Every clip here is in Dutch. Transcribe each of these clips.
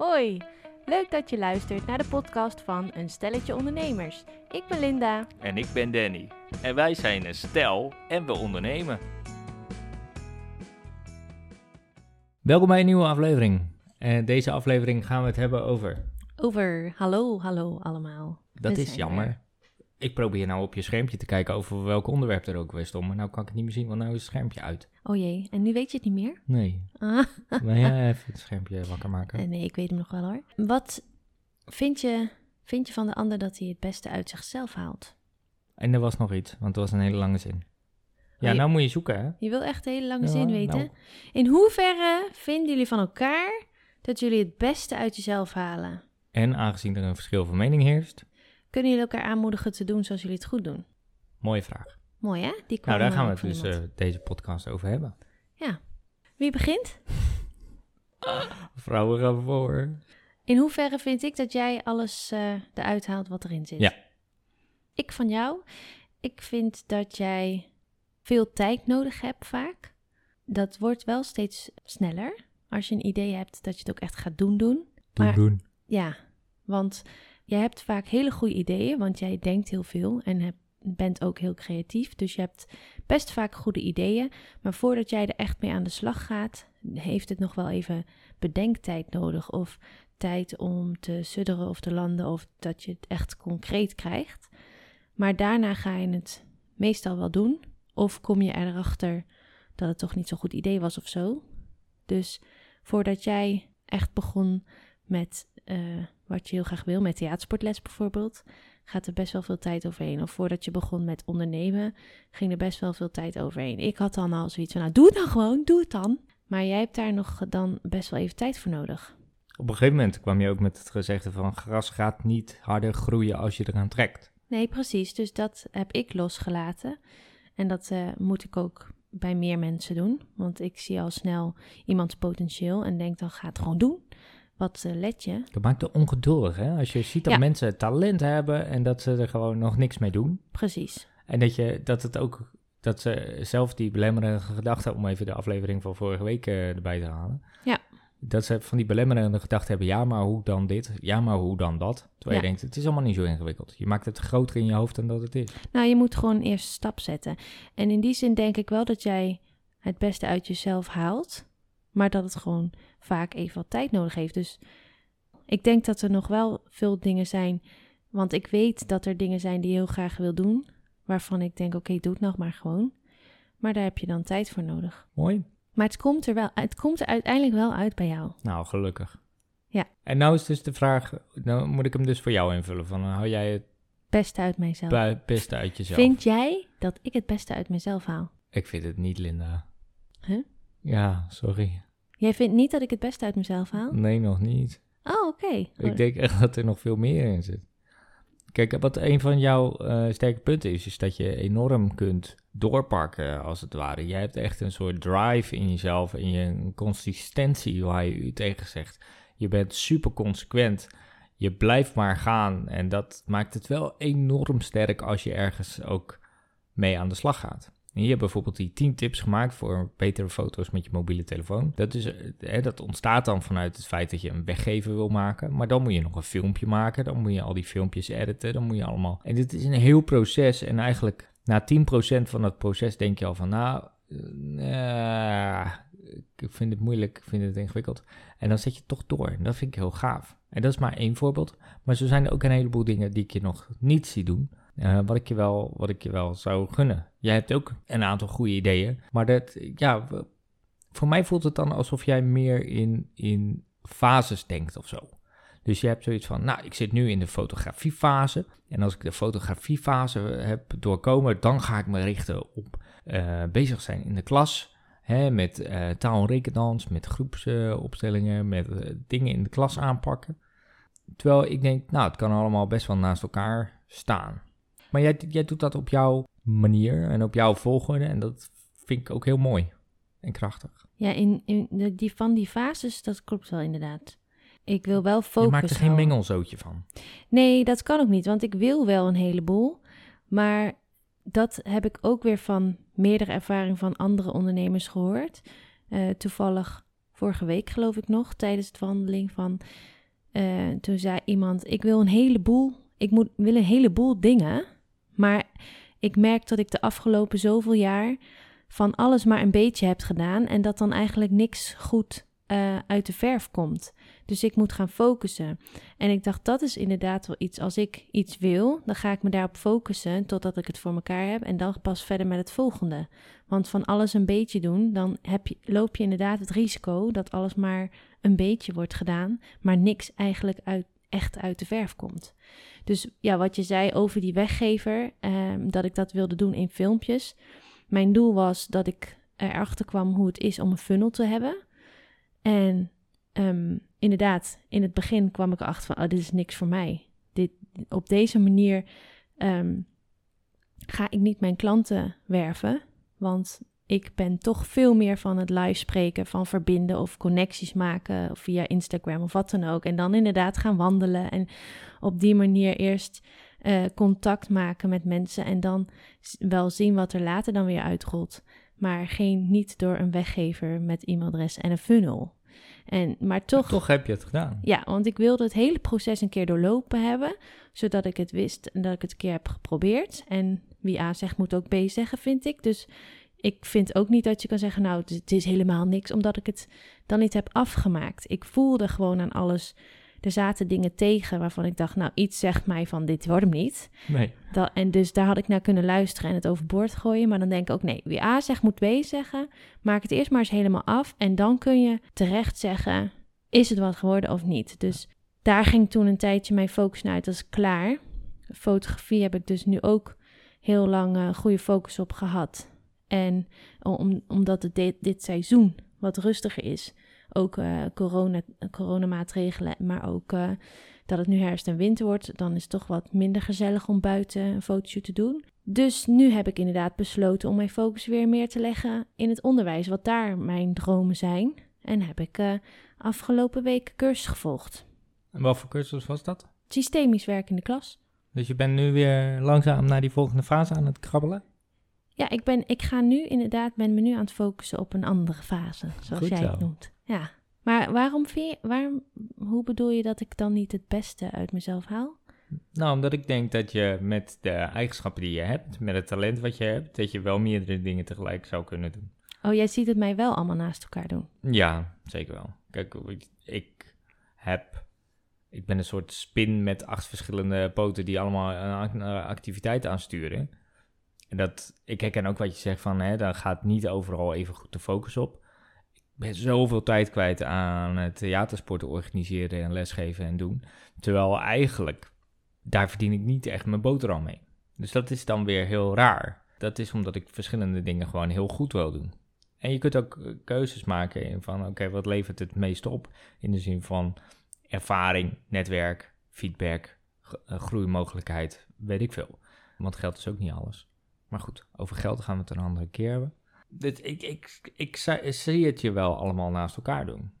Hoi, leuk dat je luistert naar de podcast van Een Stelletje Ondernemers. Ik ben Linda. En ik ben Danny. En wij zijn een stel en we ondernemen. Welkom bij een nieuwe aflevering. En deze aflevering gaan we het hebben over. Over hallo, hallo allemaal. Dat We is jammer. er. Ik probeer nou op je schermpje te kijken over welk onderwerp er ook weer stond. Maar nou kan ik het niet meer zien, want nou is het schermpje uit. Oh jee, en nu weet je het niet meer? Nee. Ah, Wil jij even het schermpje wakker maken? eh, nee, ik weet hem nog wel hoor. Wat vind je, vind je van de ander dat hij het beste uit zichzelf haalt? En er was nog iets, want het was een hele lange zin. Ja, Oh, je- nou moet je zoeken, hè? Je wil echt een hele lange Ja, zin weten. nou. In hoeverre vinden jullie van elkaar dat jullie het beste uit jezelf halen? En aangezien er een verschil van mening heerst, Kunnen jullie elkaar aanmoedigen te doen zoals jullie het goed doen? mooie vraag. Mooi hè? Die Nou, daar gaan we eh, het dus eh, deze podcast over hebben. Wie begint? Vrouwen gaan voor. In hoeverre vind ik dat jij alles eh, eruit haalt wat erin zit? Ja. Ik van jou. Ik vind dat jij veel tijd nodig hebt vaak. Dat wordt wel steeds sneller. Als je een idee hebt dat je het ook echt gaat doen doen. Doen, Maar- doen. Ja, want jij hebt vaak hele goede ideeën, want jij denkt heel veel en bent ook heel creatief. Dus je hebt best vaak goede ideeën. Maar voordat jij er echt mee aan de slag gaat, heeft het nog wel even bedenktijd nodig. Of tijd om te sudderen of te landen, of dat je het echt concreet krijgt. Maar daarna ga je het meestal wel doen. Of kom je erachter dat het toch niet zo'n goed idee was of zo. Dus voordat jij echt begon met eh, wat je heel graag wil, met theatersportles bijvoorbeeld, gaat er best wel veel tijd overheen. Of voordat je begon met ondernemen, ging er best wel veel tijd overheen. Ik had dan al zoiets van, nou doe het dan gewoon, doe het dan. Maar jij hebt daar nog dan best wel even tijd voor nodig. Op een gegeven moment kwam je ook met het gezegde van gras gaat niet harder groeien als je eraan trekt. Nee, precies. Dus dat heb ik losgelaten. En dat eh, moet ik ook bij meer mensen doen. Want ik zie al snel iemands potentieel en denk dan ga het gewoon doen. Wat eh, let je? Dat maakt het ongeduldig, hè? Als je ziet dat Ja. mensen talent hebben en dat ze er gewoon nog niks mee doen. Precies. En dat, je, dat het ook, dat ze zelf die belemmerende gedachten, om even de aflevering van vorige week eh, erbij te halen. Ja. Dat ze van die belemmerende gedachten hebben, ja, maar hoe dan dit? Ja, maar hoe dan dat? Terwijl Ja. je denkt, het is allemaal niet zo ingewikkeld. Je maakt het groter in je hoofd dan dat het is. Nou, je moet gewoon een eerste stap zetten. En in die zin denk ik wel dat jij het beste uit jezelf haalt, maar dat het gewoon vaak even wat tijd nodig heeft. Dus ik denk dat er nog wel veel dingen zijn, want ik weet dat er dingen zijn die je heel graag wil doen, waarvan ik denk, oké, doe het nog maar gewoon. Maar daar heb je dan tijd voor nodig. Mooi. Maar het komt er wel, het komt er uiteindelijk wel uit bij jou. Nou, gelukkig. Ja. En nou is dus de vraag, nou moet ik hem dus voor jou invullen. Van, eh, hou jij het Beste uit mijzelf. bu- beste uit jezelf? Vind jij dat ik het beste uit mezelf haal? Ik vind het niet, Linda. Huh? Ja, sorry. Jij vindt niet dat ik het beste uit mezelf haal? Nee, nog niet. Oh, oké. Mm. Ik denk echt dat er nog veel meer in zit. Kijk, wat een van jouw eh, sterke punten is, is dat je enorm kunt doorpakken, als het ware. Jij hebt echt een soort drive in jezelf en je een consistentie waar je u tegen zegt. Je bent super consequent. Je blijft maar gaan en dat maakt het wel enorm sterk als je ergens ook mee aan de slag gaat. En hebt bijvoorbeeld die 10 tips gemaakt voor betere foto's met je mobiele telefoon. Dat, is, eh, hè, dat ontstaat dan vanuit het feit dat je een weggever wil maken. Maar dan moet je nog een filmpje maken. Dan moet je al die filmpjes editen. Dan moet je allemaal. En dit is een heel proces. En eigenlijk na 10% van dat proces denk je al van nou. eh, ik vind het moeilijk, ik vind het ingewikkeld. En dan zet je toch door. En dat vind ik heel gaaf. En dat is maar één voorbeeld. Maar zo zijn er ook een heleboel dingen die ik je nog niet zie doen. Eh, wat, ik je wel, wat ik je wel zou gunnen. Jij hebt ook een aantal goede ideeën. Maar dat, ja, voor mij voelt het dan alsof jij meer in, in fases denkt of zo. Dus je hebt zoiets van, nou, ik zit nu in de fotografiefase. En als ik de fotografiefase heb doorkomen, dan ga ik me richten op eh, bezig zijn in de klas. Hè, met eh, taal- en met groepsopstellingen, met eh, dingen in de klas aanpakken. Terwijl ik denk, nou, het kan allemaal best wel naast elkaar staan. Maar jij, jij doet dat op jouw manier en op jouw volgorde. En dat vind ik ook heel mooi en krachtig. Ja, in, in de, die, van die fases, dat klopt wel inderdaad. Ik wil wel focus je maakt er geen mengelzootje van. Nee, dat kan ook niet, want ik wil wel een heleboel. Maar dat heb ik ook weer van meerdere ervaring van andere ondernemers gehoord. Eh, toevallig vorige week geloof ik nog, tijdens het wandeling van... eh, toen zei iemand, ik wil een heleboel, ik moet, wil een heleboel dingen, maar ik merk dat ik de afgelopen zoveel jaar van alles maar een beetje heb gedaan en dat dan eigenlijk niks goed eh, uit de verf komt. Dus ik moet gaan focussen. En ik dacht, dat is inderdaad wel iets. Als ik iets wil, dan ga ik me daarop focussen totdat ik het voor elkaar heb. En dan pas verder met het volgende. Want van alles een beetje doen, dan heb je, loop je inderdaad het risico dat alles maar een beetje wordt gedaan, maar niks eigenlijk uit, echt uit de verf komt. Dus ja, wat je zei over die weggever, ehm, dat ik dat wilde doen in filmpjes. Mijn doel was dat ik erachter kwam hoe het is om een funnel te hebben. En ehm, inderdaad, in het begin kwam ik erachter van, oh, dit is niks voor mij. Dit, op deze manier ehm, ga ik niet mijn klanten werven, want ik ben toch veel meer van het live spreken, van verbinden of connecties maken of via Instagram of wat dan ook. En dan inderdaad gaan wandelen en op die manier eerst eh, contact maken met mensen en dan wel zien wat er later dan weer uitrolt. Maar geen, niet door een weggever met e-mailadres en een funnel. En, maar toch, Toch heb je het gedaan. ja, want ik wilde het hele proces een keer doorlopen hebben, zodat ik het wist en dat ik het een keer heb geprobeerd. En wie A zegt, moet ook B zeggen, vind ik. Dus ik vind ook niet dat je kan zeggen, nou, het is- helemaal niks, omdat ik het dan niet heb afgemaakt. Ik voelde gewoon aan alles. Er zaten dingen tegen waarvan ik dacht, nou, iets zegt mij van dit wordt hem niet. Nee. Dat, en dus daar had ik naar kunnen luisteren en het overboord gooien. Maar dan denk ik ook, nee, wie A zegt, moet B zeggen. Maak het eerst maar eens helemaal af. En dan kun je terecht zeggen, is het wat geworden of niet? Dus daar ging toen een tijdje mijn focus naar uit. Dat is klaar. Fotografie heb ik dus nu ook heel lang eh, goede focus op gehad. En om, omdat het dit, dit seizoen wat rustiger is, ook eh, corona, coronamaatregelen, maar ook eh, dat het nu herfst en winter wordt, dan is het toch wat minder gezellig om buiten een fotoshoot te doen. Dus nu heb ik inderdaad besloten om mijn focus weer meer te leggen in het onderwijs, wat daar mijn dromen zijn. En heb ik eh, afgelopen week cursus gevolgd. En wat voor cursus was dat? Systemisch werk in de klas. Dus je bent nu weer langzaam naar die volgende fase aan het krabbelen? Ja, ik, ben, ik ga nu inderdaad, ben me nu aan het focussen op een andere fase, zoals Goed jij het zo. noemt. Ja, maar waarom vind je, waarom, hoe bedoel je dat ik dan niet het beste uit mezelf haal? Nou, omdat ik denk dat je met de eigenschappen die je hebt, met het talent wat je hebt, dat je wel meerdere dingen tegelijk zou kunnen doen. Oh, jij ziet het mij wel allemaal naast elkaar doen. Ja, zeker wel. Kijk, ik, heb. Ik ben een soort spin met acht verschillende poten die allemaal een activiteit aansturen. En dat, ik herken ook wat je zegt van, hè, daar gaat niet overal even goed de focus op. Ik ben zoveel tijd kwijt aan theatersporten organiseren en lesgeven en doen. Terwijl eigenlijk, daar verdien ik niet echt mijn boterham mee. Dus dat is dan weer heel raar. Dat is omdat ik verschillende dingen gewoon heel goed wil doen. En je kunt ook eh, keuzes maken in van, oké, wat levert het meest op? In de zin van ervaring, netwerk, feedback, eh, groeimogelijkheid, weet ik veel. Want geld is ook niet alles. Maar goed, over geld gaan we het een andere keer hebben. Dit, ik, ik, ik, zi- zie het je wel allemaal naast elkaar doen.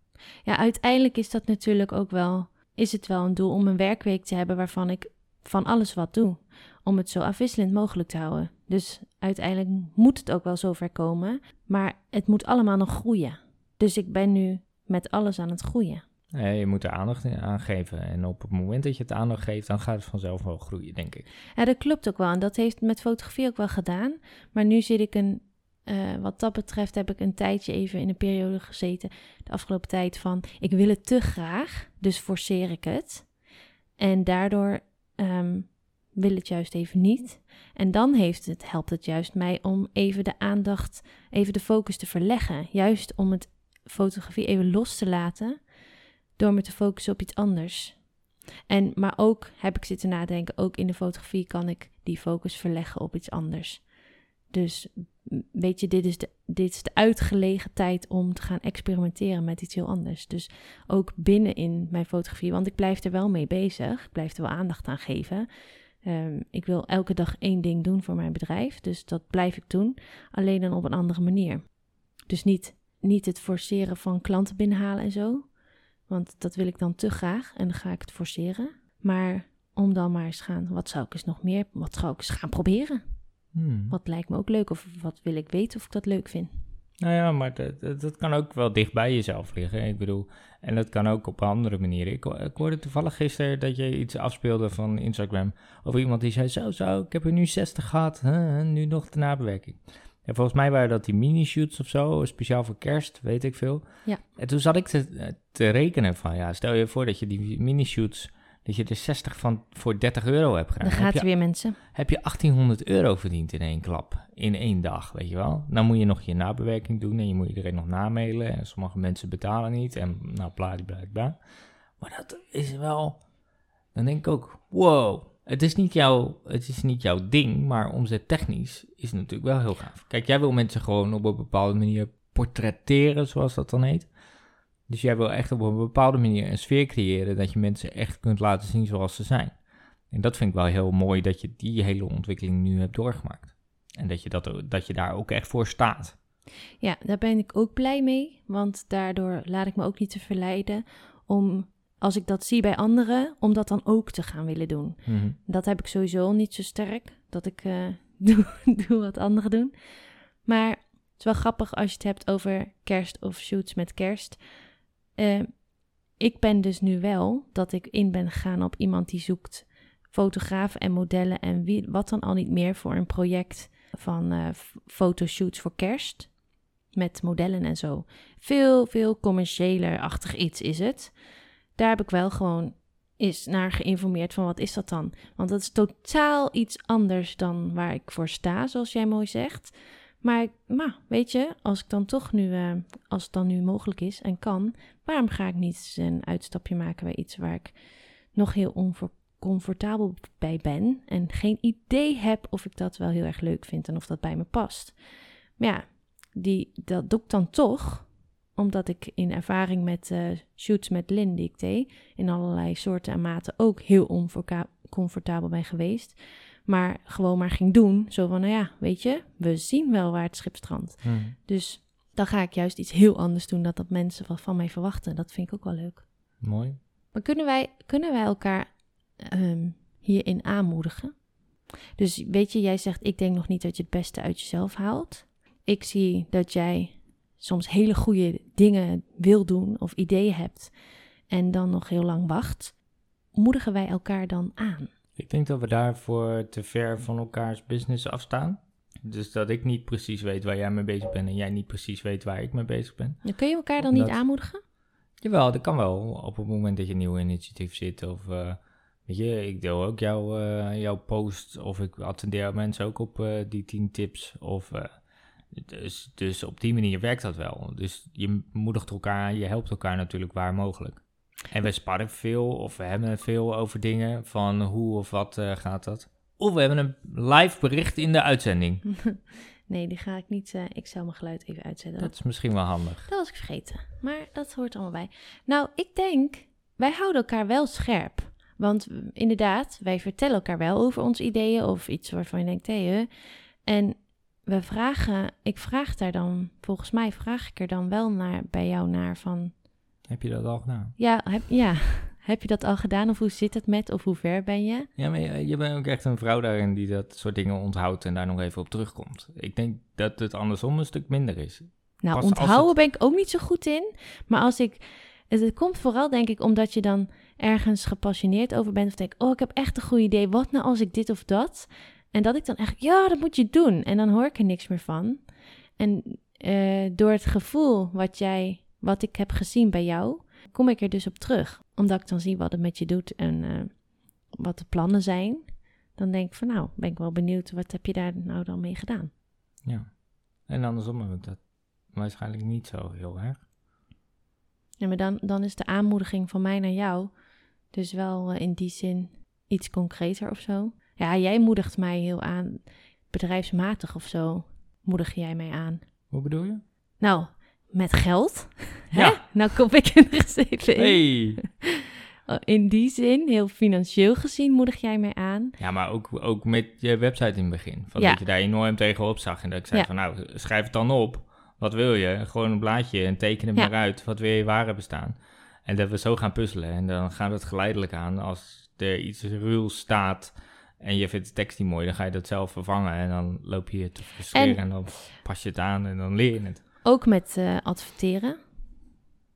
Ja, uiteindelijk is dat natuurlijk ook wel, is het wel een doel om een werkweek te hebben waarvan ik van alles wat doe. Om het zo afwisselend mogelijk te houden. Dus uiteindelijk moet het ook wel zover komen. Maar het moet allemaal nog groeien. Dus ik ben nu met alles aan het groeien. Eh, je moet er aandacht aan geven. En op het moment dat je het aandacht geeft, dan gaat het vanzelf wel groeien, denk ik. Ja, dat klopt ook wel. En dat heeft met fotografie ook wel gedaan. Maar nu zit ik een, eh, wat dat betreft, heb ik een tijdje even in een periode gezeten. De afgelopen tijd van, ik wil het te graag, dus forceer ik het. En daardoor ehm, wil het juist even niet. En dan heeft het, helpt het juist mij om even de aandacht, even de focus te verleggen. Juist om het fotografie even los te laten, door me te focussen op iets anders. En, maar ook heb ik zitten nadenken, ook in de fotografie kan ik die focus verleggen op iets anders. Dus weet je, dit is, de, dit is de uitgelegen tijd om te gaan experimenteren met iets heel anders. Dus ook binnen in mijn fotografie, want ik blijf er wel mee bezig. Ik blijf er wel aandacht aan geven. Ehm, ik wil elke dag één ding doen voor mijn bedrijf, dus dat blijf ik doen. Alleen dan op een andere manier. Dus niet, niet het forceren van klanten binnenhalen en zo. Want dat wil ik dan te graag en dan ga ik het forceren. Maar om dan maar eens gaan, wat zou ik eens nog meer, wat zou ik eens gaan proberen? Hmm. Wat lijkt me ook leuk of wat wil ik weten of ik dat leuk vind? Nou ja, maar dat, dat, dat kan ook wel dicht bij jezelf liggen. Ik bedoel, en dat kan ook op andere manieren. Ik, ik hoorde toevallig gisteren dat je iets afspeelde van Instagram over iemand die zei: Zo, zo, ik heb er nu 60 gehad, huh, nu nog de nabewerking. En volgens mij waren dat die mini-shoots of zo, speciaal voor kerst, weet ik veel. Ja. En toen zat ik te, te rekenen van, ja, stel je voor dat je die mini-shoots, dat je er 60 van voor 30 euro hebt gedaan. Dan Heb gaat je er weer mensen. heb je 1800 euro verdiend in één klap, in één dag, weet je wel. Dan moet je nog je nabewerking doen en je moet iedereen nog namailen en sommige mensen betalen niet en nou, bladibladibla. Maar dat is wel, dan denk ik ook, wow, het is niet, jouw, het is niet jouw ding, maar omzettechnisch is het natuurlijk wel heel gaaf. Kijk, jij wil mensen gewoon op een bepaalde manier portretteren, zoals dat dan heet. Dus jij wil echt op een bepaalde manier een sfeer creëren dat je mensen echt kunt laten zien zoals ze zijn. En dat vind ik wel heel mooi dat je die hele ontwikkeling nu hebt doorgemaakt. En dat je, dat, dat je daar ook echt voor staat. Ja, daar ben ik ook blij mee. Want daardoor laat ik me ook niet te verleiden om, als ik dat zie bij anderen, om dat dan ook te gaan willen doen. Mhm. Dat heb ik sowieso niet zo sterk. Dat ik eh, doe, doe wat anderen doen. Maar het is wel grappig als je het hebt over kerst of shoots met kerst. Eh, ik ben dus nu wel dat ik in ben gegaan op iemand die zoekt fotografen en modellen en wie, wat dan al niet meer voor een project van eh, fotoshoots voor kerst. Met modellen en zo. Veel, veel commerciëler-achtig iets is het. Daar heb ik wel gewoon is naar geïnformeerd van wat is dat dan? Want dat is totaal iets anders dan waar ik voor sta, zoals jij mooi zegt. Maar, maar weet je, als ik dan toch nu, eh, als het dan nu mogelijk is en kan, waarom ga ik niet een uitstapje maken bij iets waar ik nog heel oncomfortabel bij ben en geen idee heb of ik dat wel heel erg leuk vind en of dat bij me past. Maar ja, die, dat doe ik dan toch, omdat ik in ervaring met eh, shoots met Lin die ik deed, in allerlei soorten en maten ook heel oncomfortabel ben geweest. Maar gewoon maar ging doen. Zo van, nou ja, weet je, we zien wel waar het schip strandt. Mhm. Dus dan ga ik juist iets heel anders doen dan dat mensen wat van mij verwachten. Dat vind ik ook wel leuk. Mooi. Maar kunnen wij, kunnen wij elkaar ehm, hierin aanmoedigen? Dus weet je, jij zegt, ik denk nog niet dat je het beste uit jezelf haalt. Ik zie dat jij soms hele goede dingen wil doen of ideeën hebt en dan nog heel lang wacht. Moedigen wij elkaar dan aan? Ik denk dat we daarvoor te ver van elkaars business afstaan. Dus dat ik niet precies weet waar jij mee bezig bent en jij niet precies weet waar ik mee bezig ben. Dan kun je elkaar dan niet aanmoedigen? Jawel, dat kan wel. Op het moment dat je een nieuw initiatief zit of... eh, weet je, ik deel ook jouw, eh, jouw post of ik attendeer mensen ook op eh, die 10 tips. Of, dus, dus op die manier werkt dat wel. Dus je moedigt elkaar je helpt elkaar natuurlijk waar mogelijk. En we sparren veel of we hebben veel over dingen van hoe of wat eh, gaat dat. Of we hebben een live bericht in de uitzending. nee, die ga ik niet. eh, ik zal mijn geluid even uitzetten. Dat is misschien wel handig. Dat was ik vergeten. Maar dat hoort allemaal bij. Nou, ik denk, wij houden elkaar wel scherp. Want inderdaad, wij vertellen elkaar wel over onze ideeën of iets waarvan je denkt, hé. En we vragen, ik vraag daar dan, volgens mij vraag ik er dan wel naar, bij jou naar van, Heb je dat al gedaan? ja, heb, ja, heb je dat al gedaan of hoe zit het met of hoe ver ben je? Ja, maar je, je bent ook echt een vrouw daarin die dat soort dingen onthoudt en daar nog even op terugkomt. Ik denk dat het andersom een stuk minder is. Nou, Pas onthouden het- ben ik ook niet zo goed in. Maar als ik. Het, het komt vooral, denk ik, omdat je dan ergens gepassioneerd over bent. Of denk, oh, ik heb echt een goed idee. Wat nou als ik dit of dat? En dat ik dan echt, ja, dat moet je doen. En dan hoor ik er niks meer van. En eh, door het gevoel wat jij, wat ik heb gezien bij jou, kom ik er dus op terug. Omdat ik dan zie wat het met je doet en eh, wat de plannen zijn. Dan denk ik van, nou, ben ik wel benieuwd, wat heb je daar nou dan mee gedaan? Ja. En andersom dat waarschijnlijk niet zo heel erg. Ja, maar dan, dan is de aanmoediging van mij naar jou dus wel eh, in die zin iets concreter of zo. Ja, jij moedigt mij heel aan, bedrijfsmatig of zo, moedig jij mij aan. Hoe bedoel je? Nou, met geld. Hè? Ja. Nou kom ik er eens even in. Hey! Oh, In die zin, heel financieel gezien, moedig jij mij aan. Ja, maar ook, ook met je website in het begin. Van Ja. Dat je daar enorm tegenop zag. En dat ik zei Ja. van nou, schrijf het dan op. Wat wil je? Gewoon een blaadje en teken het Ja. maar uit. Wat wil je waren bestaan? En dat we zo gaan puzzelen. En dan gaat het geleidelijk aan. Als er iets ruws staat en je vindt de tekst niet mooi, dan ga je dat zelf vervangen. En dan loop je je te frustreren En- en dan pas je het aan en dan leer je het. Ook met eh, adverteren.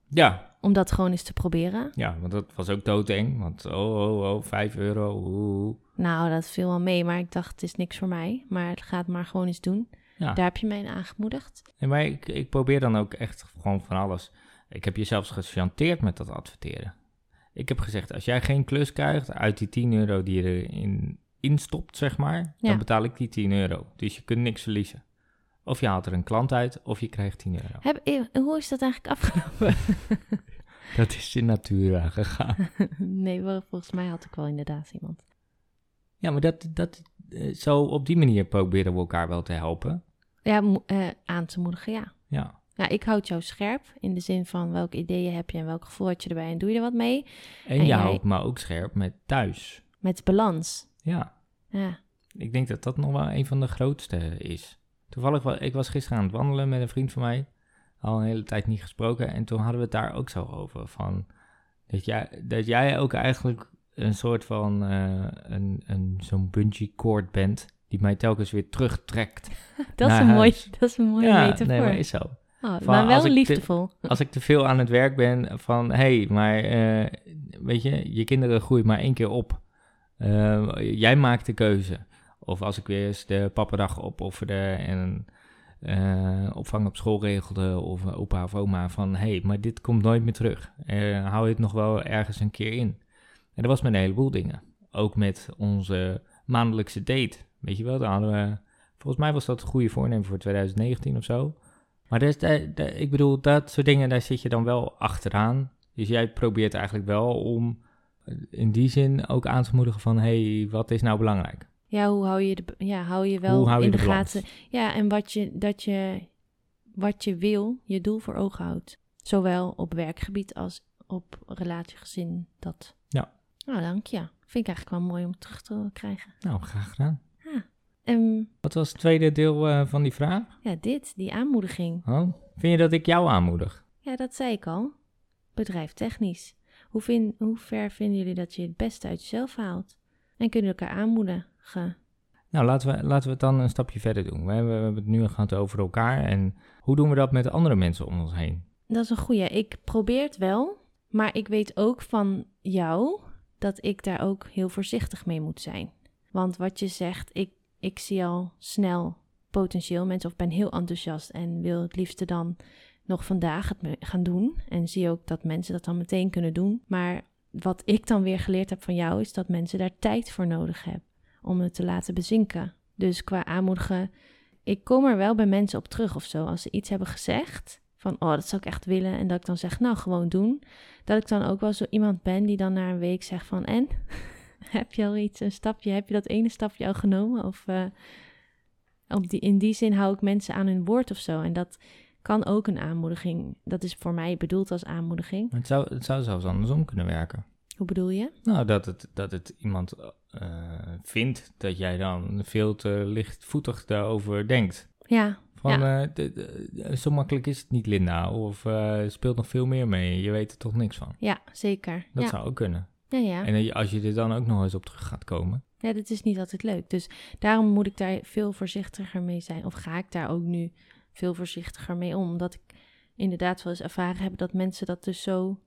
Ja, Om dat gewoon eens te proberen. ja, want dat was ook doodeng. Want oh, oh, oh, 5 euro. oeh. Nou, dat viel wel mee, maar ik dacht, het is niks voor mij. Maar het gaat maar gewoon eens doen. Ja. Daar heb je mij in aangemoedigd. Nee, maar ik, ik probeer dan ook echt gewoon van alles. Ik heb je zelfs gechanteerd met dat adverteren. Ik heb gezegd, als jij geen klus krijgt uit die 10 euro die je erin instopt, zeg maar, Ja. dan betaal ik die 10 euro. Dus je kunt niks verliezen. Of je haalt er een klant uit, of je krijgt 10 euro. Heb, eh, hoe is dat eigenlijk afgelopen? Dat is in natura gegaan. nee, volgens mij had ik wel inderdaad iemand. Ja, maar dat, dat, eh, zo op die manier proberen we elkaar wel te helpen. Ja, eh, aan te moedigen, ja. Ja, Ja, ik houd jou scherp in de zin van welke ideeën heb je en welk gevoel had je erbij en doe je er wat mee? en, En je jij- houdt me ook scherp met thuis. Met balans. Ja, Ja, ik denk dat dat nog wel een van de grootste is. Toevallig, ik was gisteren aan het wandelen met een vriend van mij. Al een hele tijd niet gesproken. En toen hadden we het daar ook zo over. Van dat, jij, dat jij ook eigenlijk een soort van eh, een, een, zo'n bungee cord bent. Die mij telkens weer terugtrekt. dat, is een mooi, dat is een mooie ja, metafoor. nee, maar is zo. Oh, Van maar wel als ik te- liefdevol. Als ik te veel aan het werk ben van... Hé, hey, maar eh, weet je, je kinderen groeien maar één keer op. Eh, jij maakt de keuze. Of als ik weer eens de pappendag opofferde en eh, opvang op school regelde... of opa of oma van... Hé, hey, maar dit komt nooit meer terug. Eh, hou je het nog wel ergens een keer in. En dat was met een heleboel dingen. Ook met onze maandelijkse date. Weet je wel, dan hadden we... Volgens mij was dat een goede voornemen voor 2019 of zo. Maar dat ik bedoel, dat soort dingen, daar zit je dan wel achteraan. Dus jij probeert eigenlijk wel om eh, in die zin ook aan te moedigen van... hé, hey, wat is nou belangrijk? Ja, hoe hou je, de, ja, hou je wel Hoe hou je in de gaten? Ja, en wat je, dat je wat je wil, je doel voor ogen houdt. Zowel op werkgebied als op relatiegezin, dat. Ja. Nou, dank je. Vind ik eigenlijk wel mooi om terug te krijgen. Nou, graag gedaan. En Wat was het tweede deel eh, van die vraag? ja, dit, die aanmoediging. Oh, vind je dat ik jou aanmoedig? Ja, dat zei ik al. Bedrijftechnisch. Hoe, vind, hoe ver vinden jullie dat je het beste uit jezelf haalt? En kunnen elkaar aanmoedigen? Nou, laten we, laten we het dan een stapje verder doen. We hebben, we hebben het nu gehad over elkaar. En hoe doen we dat met andere mensen om ons heen? Dat is een goeie. Ik probeer het wel, maar ik weet ook van jou dat ik daar ook heel voorzichtig mee moet zijn. Want wat je zegt, ik, ik zie al snel potentieel mensen of ben heel enthousiast en wil het liefste dan nog vandaag het gaan doen. En zie ook dat mensen dat dan meteen kunnen doen. Maar wat ik dan weer geleerd heb van jou is dat mensen daar tijd voor nodig hebben om het te laten bezinken. Dus qua aanmoedigen, ik kom er wel bij mensen op terug of zo. Als ze iets hebben gezegd, van oh, dat zou ik echt willen. En dat ik dan zeg, nou, gewoon doen. Dat ik dan ook wel zo iemand ben die dan na een week zegt van, en? heb je al iets, een stapje, heb je dat ene stapje al genomen? Of eh, op die, in die zin hou ik mensen aan hun woord of zo. En dat kan ook een aanmoediging. Dat is voor mij bedoeld als aanmoediging. Het zou, het zou zelfs andersom kunnen werken. Hoe bedoel je? Nou, dat het, dat het iemand eh, vindt dat jij dan veel te lichtvoetig daarover denkt. Ja, Van, eh, d- zo makkelijk is het niet, Linda. Of eh, er speelt nog veel meer mee. Je weet er toch niks van. ja, zeker. Dat ja. zou ook kunnen. ja, ja. En als je er dan ook nog eens op terug gaat komen. Ja, dat is niet altijd leuk. Dus daarom moet ik daar veel voorzichtiger mee zijn. Of ga ik daar ook nu veel voorzichtiger mee om. Omdat ik inderdaad wel eens ervaren heb dat mensen dat dus zo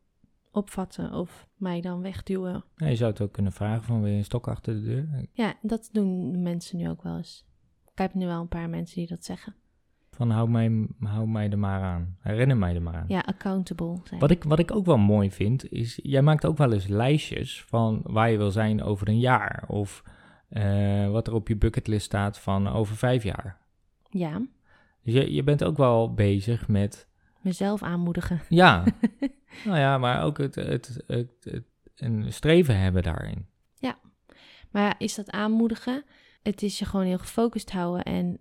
opvatten of mij dan wegduwen. Ja, je zou het ook kunnen vragen van weer een stok achter de deur. Ja, dat doen de mensen nu ook wel eens. Ik heb nu wel een paar mensen die dat zeggen. Van hou mij, hou mij er maar aan. Herinner mij er maar aan. Ja, accountable zijn. Wat ik, wat ik ook wel mooi vind, is jij maakt ook wel eens lijstjes van waar je wil zijn over een jaar. Of eh, wat er op je bucketlist staat van over vijf jaar. Ja, Dus je, je bent ook wel bezig met, mezelf aanmoedigen. ja, nou ja, maar ook het, het, het, het- een streven hebben daarin. Maar ja, is dat aanmoedigen? Het is je gewoon heel gefocust houden en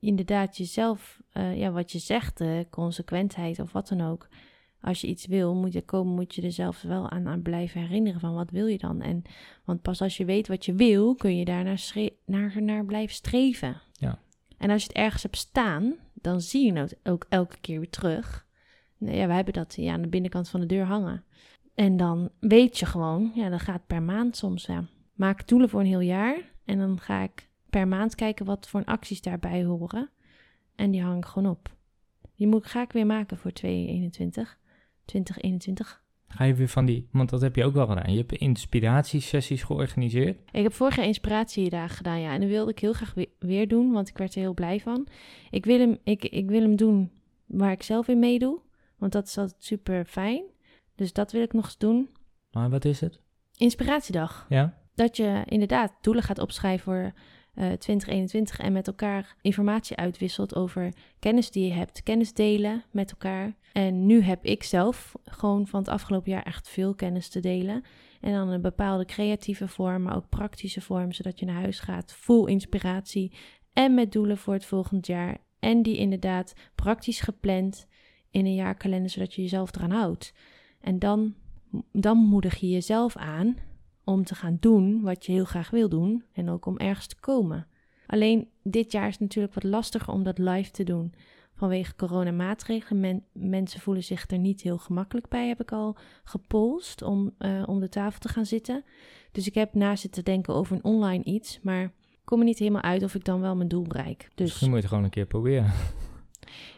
inderdaad jezelf, eh, ja, wat je zegt, de consequentheid of wat dan ook. Als je iets wil, moet je komen, moet je er zelf wel aan, aan blijven herinneren van wat wil je dan? En, want pas als je weet wat je wil, kun je daarnaar stre- naar, naar blijven streven. Ja. En als je het ergens hebt staan, dan zie je het ook elke keer weer terug. Nou ja, we hebben dat hier aan de binnenkant van de deur hangen. En dan weet je gewoon, ja, dat gaat per maand soms, ja maak doelen voor een heel jaar. En dan ga ik per maand kijken wat voor acties daarbij horen. En die hang ik gewoon op. Die moet ga ik weer maken voor 2021. 2021. Ga je weer van die, want dat heb je ook wel gedaan. Je hebt inspiratiesessies georganiseerd. Ik heb vorig jaar inspiratiedagen gedaan, ja. En dat wilde ik heel graag weer, weer doen, want ik werd er heel blij van. Ik wil, hem, ik, ik wil hem doen waar ik zelf in meedoe, want dat is altijd super fijn. Dus dat wil ik nog eens doen. Maar wat is het? Inspiratiedag. Ja? Dat je inderdaad doelen gaat opschrijven voor eh 2021 en met elkaar informatie uitwisselt over kennis die je hebt. Kennis delen met elkaar. En nu heb ik zelf gewoon van het afgelopen jaar echt veel kennis te delen. En dan een bepaalde creatieve vorm, maar ook praktische vorm, zodat je naar huis gaat vol inspiratie en met doelen voor het volgend jaar. En die inderdaad praktisch gepland in een jaarkalender, zodat je jezelf eraan houdt. En dan, dan moedig je jezelf aan om te gaan doen wat je heel graag wil doen en ook om ergens te komen. Alleen dit jaar is het natuurlijk wat lastiger om dat live te doen. Vanwege coronamaatregelen. Men, mensen voelen zich er niet heel gemakkelijk bij, heb ik al gepolst om eh, om de tafel te gaan zitten. Dus ik heb na zitten denken over een online iets, maar ik kom er niet helemaal uit of ik dan wel mijn doel bereik. Dus Misschien moet je het gewoon een keer proberen.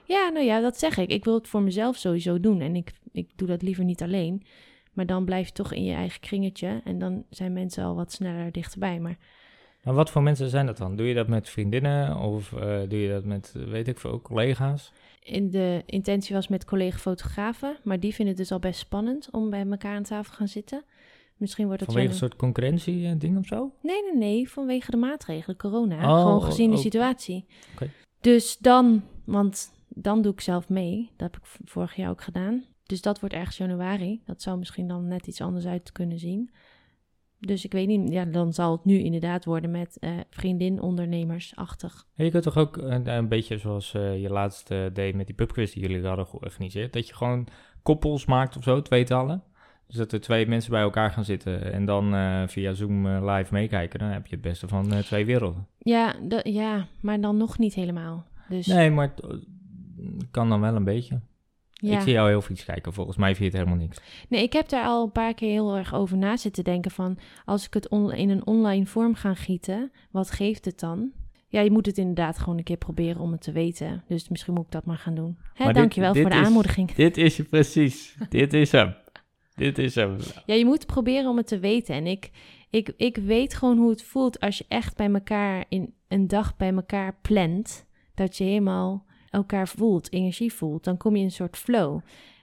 ja, nou ja, dat zeg ik. Ik wil het voor mezelf sowieso doen en ik, ik doe dat liever niet alleen. Maar dan blijf je toch in je eigen kringetje en dan zijn mensen al wat sneller dichterbij. Maar Maar wat voor mensen zijn dat dan? Doe je dat met vriendinnen of eh, doe je dat met, eh, weet ik veel, collega's? in de intentie was met collega-fotografen, maar die vinden het dus al best spannend om bij elkaar aan tafel te gaan zitten. Misschien wordt het Vanwege een soort concurrentie-ding of zo? Nee, nee, nee, vanwege de maatregelen, corona. Oh, gewoon gezien de oh. situatie. Dus dan, want dan doe ik zelf mee. Dat heb ik vorig jaar ook gedaan. Dus dat wordt ergens januari. Dat zou misschien dan net iets anders uit kunnen zien. Dus ik weet niet, ja, dan zal het nu inderdaad worden met eh vriendin ondernemersachtig. En je kunt toch ook eh, een beetje zoals eh, je laatst eh, deed met die pubquiz die jullie hadden georganiseerd. Dat je gewoon koppels maakt of zo, tweetallen. Dus dat er twee mensen bij elkaar gaan zitten en dan via Zoom live meekijken. Dan heb je het beste van twee werelden. Ja, ja, maar dan nog niet helemaal. Dus Nee, maar het kan dan wel een beetje. Ja. Ik zie jou heel vies kijken. Volgens mij vind je het helemaal niks. Nee, ik heb daar al een paar keer heel erg over na zitten denken van... als ik het on- in een online vorm ga gieten, wat geeft het dan? Ja, je moet het inderdaad gewoon een keer proberen om het te weten. Dus misschien moet ik dat maar gaan doen. Hè, Maar dit- dankjewel dit voor de is- aanmoediging. Dit is je precies. Dit is hem. Dit is hem. Ja, je moet proberen om het te weten. En ik, ik, ik weet gewoon hoe het voelt als je echt bij elkaar in een dag bij elkaar plant. Dat je helemaal elkaar voelt, energie voelt. Dan kom je in een soort flow.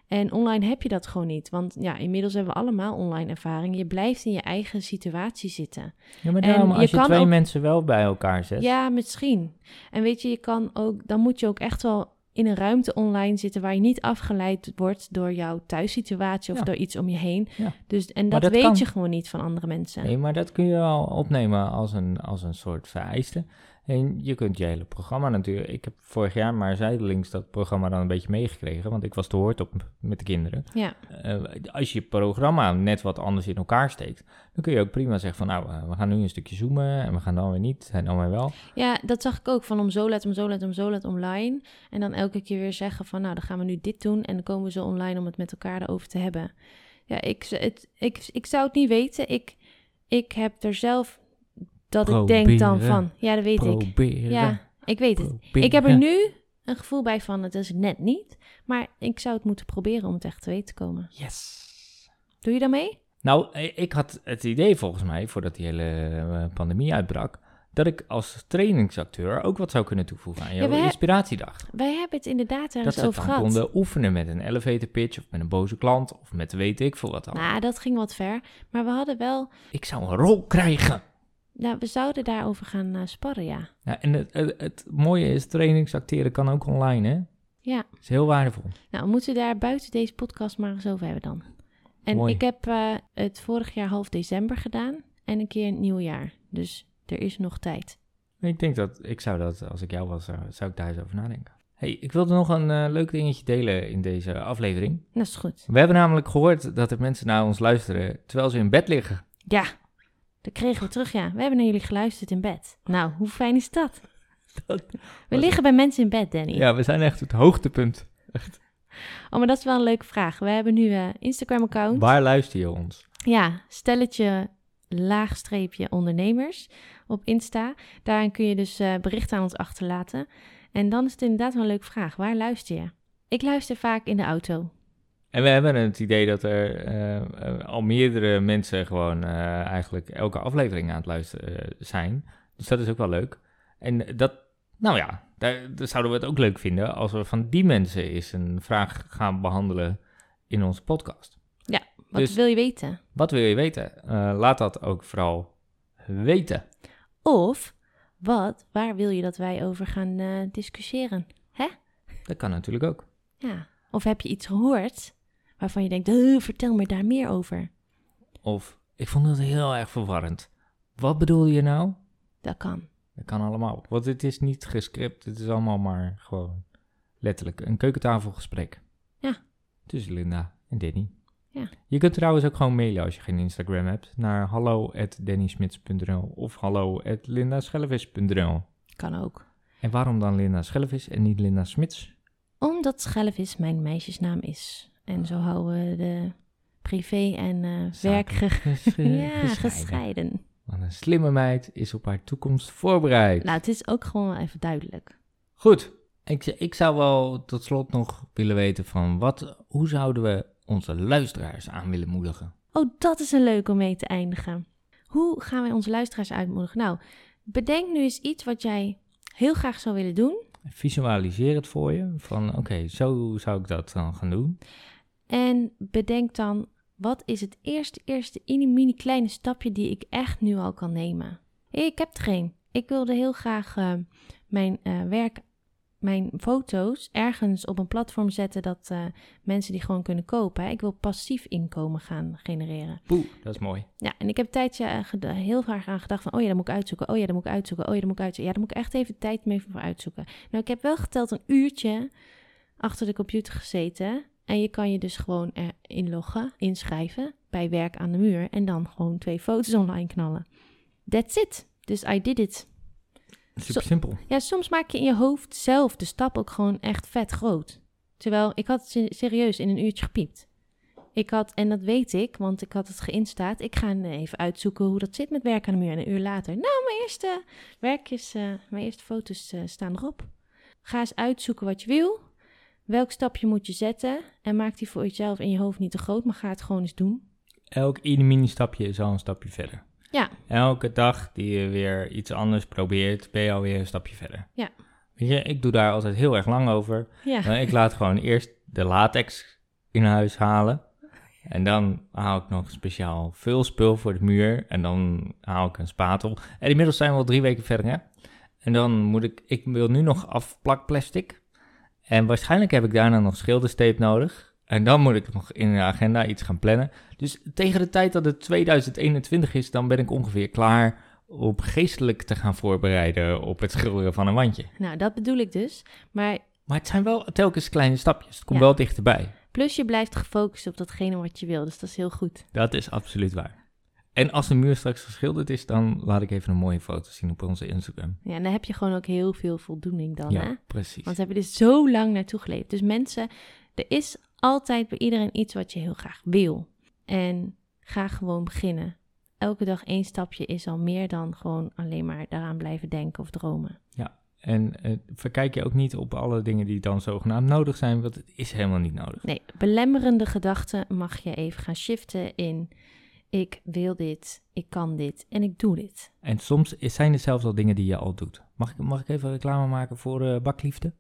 En online heb je dat gewoon niet. Want ja, inmiddels hebben we allemaal online ervaring. Je blijft in je eigen situatie zitten. Ja, maar En daarom, je als je, twee ook- mensen wel bij elkaar zet. Ja, misschien. En weet je, je kan ook, dan moet je ook echt wel in een ruimte online zitten waar je niet afgeleid wordt door jouw thuissituatie of Ja. door iets om je heen. Ja. Dus, en dat, dat weet kan. je gewoon niet van andere mensen. Nee, maar dat kun je al opnemen als een, als een soort vereiste. En je kunt je hele programma natuurlijk... Ik heb vorig jaar maar zijdelings dat programma dan een beetje meegekregen, want ik was te hoort op met de kinderen. Ja, Eh, als je programma net wat anders in elkaar steekt, dan kun je ook prima zeggen van nou, eh, we gaan nu een stukje zoomen en we gaan dan weer niet en dan weer wel. ja, dat zag ik ook van om zo laat, om zo laat, om zo laat online. En dan elke keer weer zeggen van nou, dan gaan we nu dit doen. En dan komen we zo online om het met elkaar erover te hebben. Ja, ik, het, ik, ik zou het niet weten. Ik, ik heb er zelf dat ik denk dan van, ja, dat weet ik. Proberen. Ja, ik weet het. proberen. Ik heb er nu een gevoel bij van, het is net niet. Maar ik zou het moeten proberen om het echt te weten te komen. Yes. Doe je dan mee? Nou, eh, ik had het idee volgens mij, voordat die hele eh, pandemie uitbrak, dat ik als trainingsacteur ook wat zou kunnen toevoegen aan jouw he- inspiratiedag. Wij hebben het inderdaad Dat ergens ze over gehad. konden oefenen met een elevator pitch of met een boze klant of met weet ik veel wat dan. Nou, dat ging wat ver. Maar we hadden wel... Ik zou een rol krijgen. Nou, we zouden daarover gaan eh, sparren, ja. Ja, en het, het, het mooie is, trainingsacteren kan ook online, hè? Ja. is heel waardevol. Nou, we moeten daar buiten deze podcast maar eens over hebben dan. En Mooi. ik heb eh, het vorig jaar half december gedaan. En een keer in het nieuwjaar. Dus er is nog tijd. Ik denk dat, ik zou dat, als ik jou was, zou, zou ik daar eens over nadenken. hey, ik wilde nog een eh, leuk dingetje delen in deze aflevering. Dat is goed. We hebben namelijk gehoord dat er mensen naar ons luisteren terwijl ze in bed liggen. Ja, dat kregen we terug, ja. We hebben naar jullie geluisterd in bed. Nou, hoe fijn is dat? Dat- We liggen bij mensen in bed, Danny. Ja, we zijn echt het hoogtepunt. Oh, maar dat is wel een leuke vraag. We hebben nu een Instagram-account. Waar luister je ons? Ja, stelletje laagstreepje ondernemers op Insta. Daarin kun je dus eh, berichten aan ons achterlaten. En dan is het inderdaad wel een leuke vraag. Waar luister je? Ik luister vaak in de auto. En we hebben het idee dat er eh, al meerdere mensen gewoon eh, eigenlijk elke aflevering aan het luisteren eh, zijn. Dus dat is ook wel leuk. En dat, nou ja, daar, daar zouden we het ook leuk vinden als we van die mensen eens een vraag gaan behandelen in onze podcast. Wat Dus- wil je weten? Wat wil je weten? Laat dat ook vooral weten. Of wat, waar wil je dat wij over gaan discussiëren? Dat kan natuurlijk ook. Ja. Of heb je iets gehoord waarvan je denkt, "Eh, vertel me daar meer over? Of, ik vond het heel erg verwarrend. Wat bedoel je nou? Dat kan. Dat kan allemaal. Want het is niet gescript. Het is allemaal maar gewoon letterlijk een keukentafelgesprek. Ja. Tussen Linda en Danny. Ja. Je kunt trouwens ook gewoon mailen als je geen Instagram hebt. Naar hallo.dannysmits.nl of hallo.lindaschellevis.nl Kan ook. En waarom dan Linda Schellevis en niet Linda Smits? Omdat Schellevis mijn meisjesnaam is. En zo houden we de privé en eh, werk eh, ja, gescheiden. gescheiden. Want een slimme meid is op haar toekomst voorbereid. Nou, het is ook gewoon even duidelijk. Goed, ik, ik zou wel tot slot nog willen weten van wat, hoe zouden we onze luisteraars aan willen moedigen? Oh, dat is een leuk om mee te eindigen. Hoe gaan wij onze luisteraars uitmoedigen? Nou, bedenk nu eens iets wat jij heel graag zou willen doen. Visualiseer het voor je, van oké, zo zou ik dat dan gaan doen. En bedenk dan, wat is het eerste, eerste mini, mini kleine stapje die ik echt nu al kan nemen? Ik heb er geen. Ik wilde heel graag eh, mijn eh, werk, mijn foto's ergens op een platform zetten dat eh, mensen die gewoon kunnen kopen. hè. Ik wil passief inkomen gaan genereren. Poeh, dat is mooi. Ja, en ik heb een tijdje heel vaak aan gedacht van, oh ja, dat moet ik uitzoeken. Oh ja, dat moet ik uitzoeken. Oh ja, dat moet ik uitzoeken. Ja, daar moet ik echt even tijd mee voor uitzoeken. Nou, ik heb wel geteld een uurtje achter de computer gezeten. En je kan je dus gewoon eh, inloggen, inschrijven bij werk aan de muur. En dan gewoon twee foto's online knallen. That's it. Dus I did it. Super simpel. Ja, soms maak je in je hoofd zelf de stap ook gewoon echt vet groot. Terwijl ik had serieus in een uurtje gepiept. Ik had, en dat weet ik, want ik had het geïnstaat. Ik ga even uitzoeken hoe dat zit met werk aan de muur. En een uur later, nou, mijn eerste werkjes, eh, mijn eerste foto's eh, staan erop. Ga eens uitzoeken wat je wil. Welk stapje moet je zetten? En maak die voor jezelf in je hoofd niet te groot, maar ga het gewoon eens doen. Elk mini stapje is al een stapje verder. Ja. Elke dag die je weer iets anders probeert, ben je alweer een stapje verder. Ja. Weet je, ik doe daar altijd heel erg lang over. Ja, Maar ik laat gewoon eerst de latex in huis halen. En dan haal ik nog speciaal veel spul voor de muur. En dan haal ik een spatel. En inmiddels zijn we al drie weken verder, hè? En dan moet ik... Ik wil nu nog afplakplastic. En waarschijnlijk heb ik daarna nog schilderstape nodig. En dan moet ik nog in de agenda iets gaan plannen. Dus tegen de tijd dat het 2021 is, dan ben ik ongeveer klaar op geestelijk te gaan voorbereiden op het schilderen van een wandje. nou dat bedoel ik dus. Maar Maar het zijn wel telkens kleine stapjes. Het komt Ja. wel dichterbij. plus je blijft gefocust op datgene wat je wil, dus dat is heel goed. Dat is absoluut waar. En als de muur straks geschilderd is, dan laat ik even een mooie foto zien op onze Instagram. Ja, en dan heb je gewoon ook heel veel voldoening dan, hè? ja, precies. Want we hebben er zo lang naartoe geleefd. Dus mensen, er is altijd bij iedereen iets wat je heel graag wil. En ga gewoon beginnen. Elke dag één stapje is al meer dan gewoon alleen maar daaraan blijven denken of dromen. En eh, verkijk je ook niet op alle dingen die dan zogenaamd nodig zijn, want het is helemaal niet nodig. Nee, belemmerende gedachten mag je even gaan shiften in ik wil dit, ik kan dit en ik doe dit. En soms zijn er zelfs al dingen die je al doet. Mag ik, mag ik even reclame maken voor eh, bakliefde?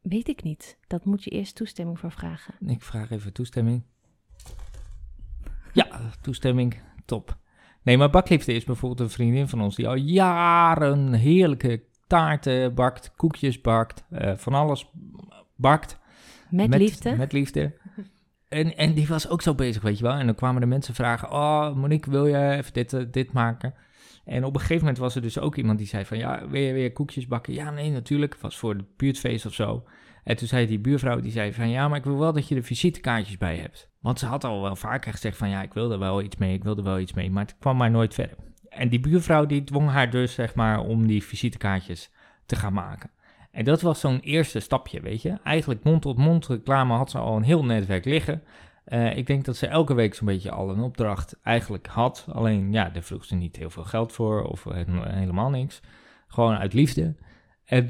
Weet ik niet. Dat moet je eerst toestemming voor vragen. Ik vraag even toestemming. Ja, toestemming. Top. Nee, maar bakliefde is bijvoorbeeld een vriendin van ons die al jaren heerlijke taarten bakt, koekjes bakt, eh, van alles bakt. Met, liefde. Met liefde. En, en die was ook zo bezig, weet je wel. En dan kwamen de mensen vragen, oh Monique, wil je even dit, eh, dit maken? En op een gegeven moment was er dus ook iemand die zei van, ja, wil je weer koekjes bakken? Ja, nee, natuurlijk. Het was voor het buurtfeest of zo. En toen zei die buurvrouw, die zei van, ja, maar ik wil wel dat je de visitekaartjes bij hebt. Want ze had al wel vaker gezegd van, ja, ik wilde wel iets mee, ik wilde wel iets mee. Maar het kwam maar nooit verder. En die buurvrouw, die dwong haar dus, zeg maar, om die visitekaartjes te gaan maken. En dat was zo'n eerste stapje, weet je. Eigenlijk mond-tot-mond reclame had ze al een heel netwerk liggen. Eh, ik denk dat ze elke week zo'n beetje al een opdracht eigenlijk had. Alleen, ja, daar vroeg ze niet heel veel geld voor of he- helemaal niks. Gewoon uit liefde. En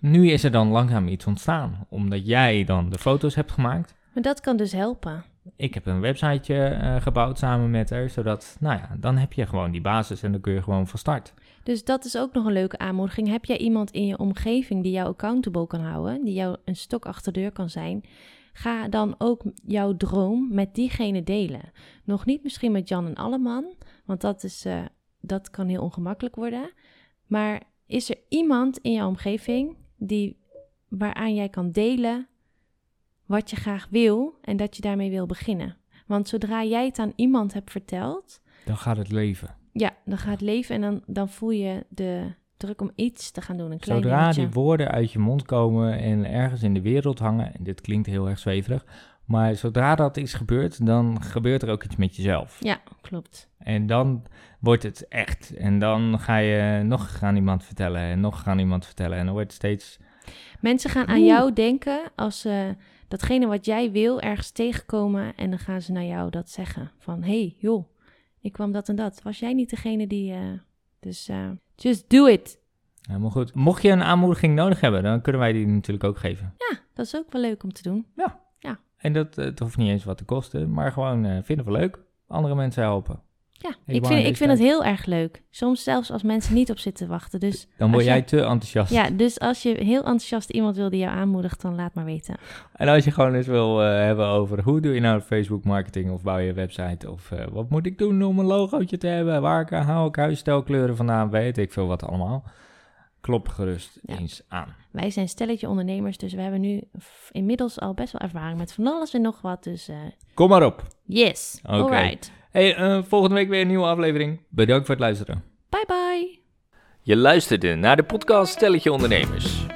nu is er dan langzaam iets ontstaan, omdat jij dan de foto's hebt gemaakt. Maar dat kan dus helpen. Ik heb een websiteje eh, gebouwd samen met haar, zodat, nou ja, dan heb je gewoon die basis en dan kun je gewoon van start. Dus dat is ook nog een leuke aanmoediging. Heb jij iemand in je omgeving die jou accountable kan houden, die jou een stok achter de deur kan zijn? Ga dan ook jouw droom met diegene delen. Nog niet misschien met Jan en Alleman, want dat, is, eh, dat kan heel ongemakkelijk worden. Maar is er iemand in jouw omgeving die, waaraan jij kan delen wat je graag wil en dat je daarmee wil beginnen? Want zodra jij het aan iemand hebt verteld, Dan gaat het leven. ja, dan gaat het leven en dan, dan voel je de druk om iets te gaan doen. Een klein Zodra dingetje. die woorden uit je mond komen en ergens in de wereld hangen, en dit klinkt heel erg zweverig, maar zodra dat is gebeurd, dan gebeurt er ook iets met jezelf. Ja, klopt. En dan wordt het echt. En dan ga je nog aan iemand vertellen en nog aan iemand vertellen. En dan wordt het steeds... Mensen gaan aan Oeh. jou denken als ze datgene wat jij wil ergens tegenkomen en dan gaan ze naar jou dat zeggen. Van, hey, joh, ik kwam dat en dat. Was jij niet degene die... eh, dus eh, just do it. Helemaal goed. Mocht je een aanmoediging nodig hebben, dan kunnen wij die natuurlijk ook geven. Ja, dat is ook wel leuk om te doen. En dat eh, het hoeft niet eens wat te kosten, maar gewoon vinden we leuk. Andere mensen helpen. Ja, ik vind, ik vind het heel erg leuk. Soms zelfs als mensen niet op zitten wachten. Dus Dan word jij te enthousiast. ja, dus als je heel enthousiast iemand wil die jou aanmoedigt, dan laat maar weten. En als je gewoon eens wil eh, hebben over hoe doe je nou Facebook marketing of bouw je een website of eh, wat moet ik doen om een logootje te hebben, waar ik, haal ik huisstelkleuren vandaan, weet ik veel wat allemaal. Klop gerust Ja. eens aan. Wij zijn stelletje ondernemers, dus we hebben nu inmiddels al best wel ervaring met van alles en nog wat. Dus eh, Kom maar op. yes, Oké. alright. Hey, eh, volgende week weer een nieuwe aflevering. Bedankt voor het luisteren. Bye bye. Je luisterde naar de podcast Stelletje Ondernemers.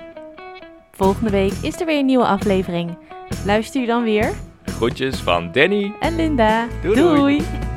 Volgende week is er weer een nieuwe aflevering. Luister je dan weer? Groetjes van Danny. En Linda. Doei, doei. doei.